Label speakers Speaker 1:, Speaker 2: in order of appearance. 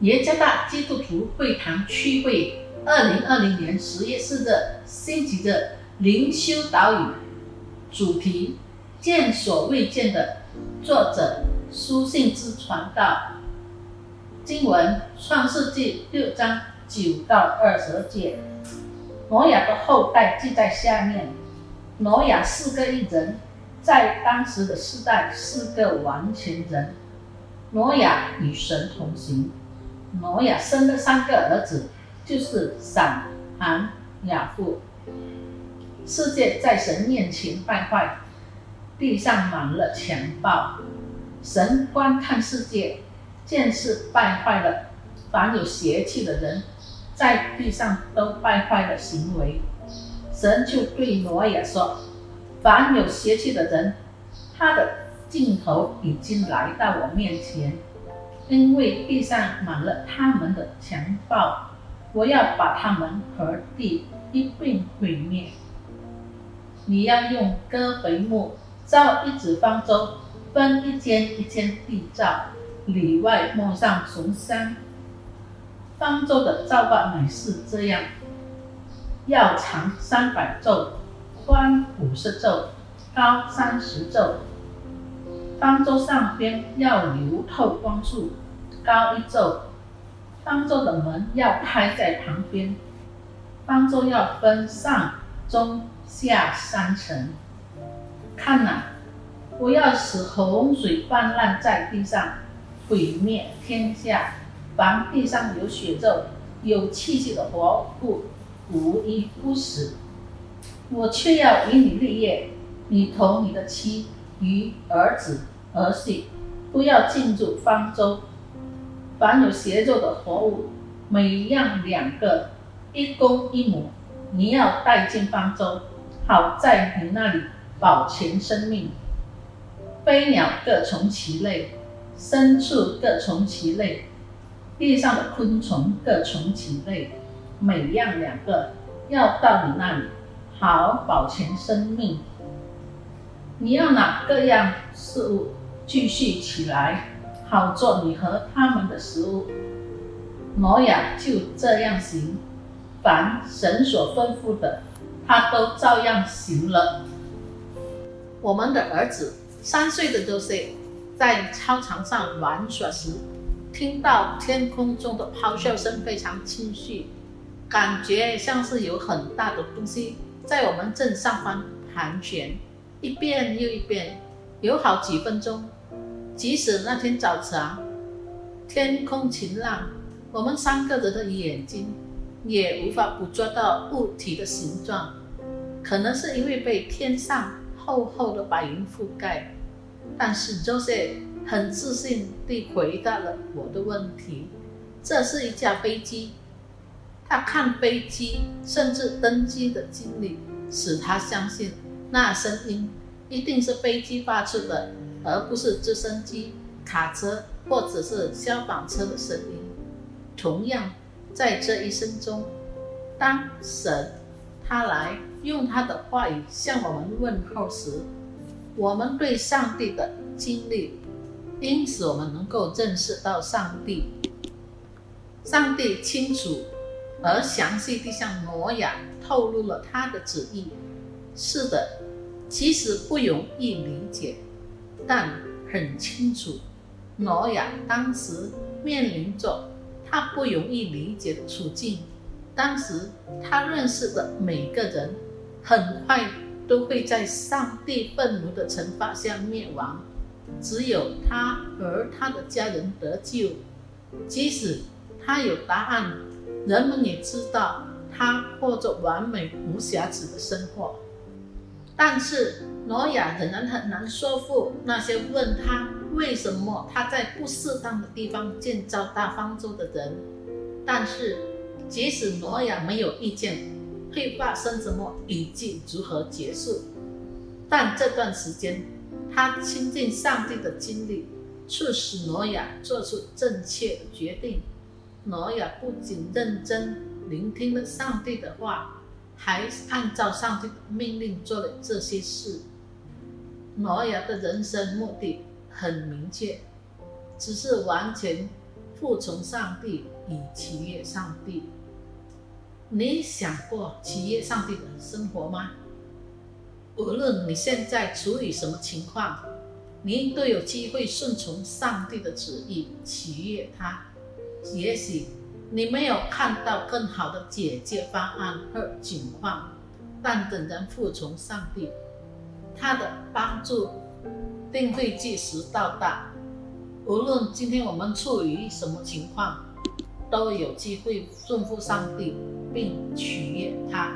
Speaker 1: 耶加大基督徒会堂区会二零二零年十月四日星期的灵修导语，主题见所未见的，作者书信之传道。经文创世纪六章九到二十节，挪亚的后代记在下面。挪亚四个一人，在当时的时代是个完全人。挪亚与神同行。挪亚生了三个儿子，就是闪、含、雅父。世界在神面前败坏，地上满了强暴。神观看世界，见是败坏了，凡有邪气的人，在地上都败坏了行为。神就对挪亚说：“凡有邪气的人，他的镜头已经来到我面前。”因为地上满了他们的强暴，我要把他们和地一并毁灭。你要用戈肥木造一只方舟，分一间一间地造，里外抹上松香。方舟的造法乃是这样：要长三百肘，宽五十肘，高三十肘。方舟上边要留透光处，高一肘。方舟的门要开在旁边。方舟要分上、中、下三层。看呐，我要使洪水泛滥在地上，毁灭天下。凡地上有血肉、有气息的活物，无一不死。我却要与你立业，你同你的妻与儿子。儿媳不要进入方舟。凡有血肉的活物，每样两个，一公一母，你要带进方舟，好在你那里保全生命。飞鸟各从其类，牲畜各从其类，地上的昆虫各从其类，每样两个，要到你那里，好保全生命。你要哪个样事物。继续起来，好做你和他们的食物。挪亚就这样行，凡神所吩咐的，他都照样行了。我们的儿子三岁的周岁，在操场上玩耍时，听到天空中的咆哮声非常清晰，感觉像是有很大的东西在我们正上方盘旋，一遍又一遍，有好几分钟。即使那天早晨天空晴朗，我们三个人的眼睛也无法捕捉到物体的形状，可能是因为被天上厚厚的白云覆盖。但是 Jose 很自信地回答了我的问题：这是一架飞机。他看飞机甚至登机的经历，使他相信那声音一定是飞机发出的。而不是直升机、卡车或者是消防车的声音。同样，在这一生中，当神他来用他的话语向我们问候时，我们对上帝的经历，因此我们能够认识到上帝。上帝清楚而详细地向挪亚透露了他的旨意。是的，其实不容易理解。但很清楚，挪亚当时面临着他不容易理解的处境。当时他认识的每个人，很快都会在上帝愤怒的惩罚下灭亡，只有他和他的家人得救。即使他有答案，人们也知道他过着完美无瑕疵的生活。但是挪亚仍然很难说服那些问他为什么他在不适当的地方建造大方舟的人。但是，即使挪亚没有意见会发生什么以及如何结束，但这段时间他亲近上帝的经历，促使挪亚做出正确的决定。挪亚不仅认真聆听了上帝的话。还按照上帝的命令做了这些事。挪亚的人生目的很明确，只是完全服从上帝，以取悦上帝。你想过取悦上帝的生活吗？无论你现在处于什么情况，你都有机会顺从上帝的旨意，取悦他。也许你没有看到更好的解决方案和情况，但等人服从上帝，他的帮助定会及时到达。无论今天我们处于什么情况，都有机会顺服上帝，并取悦他。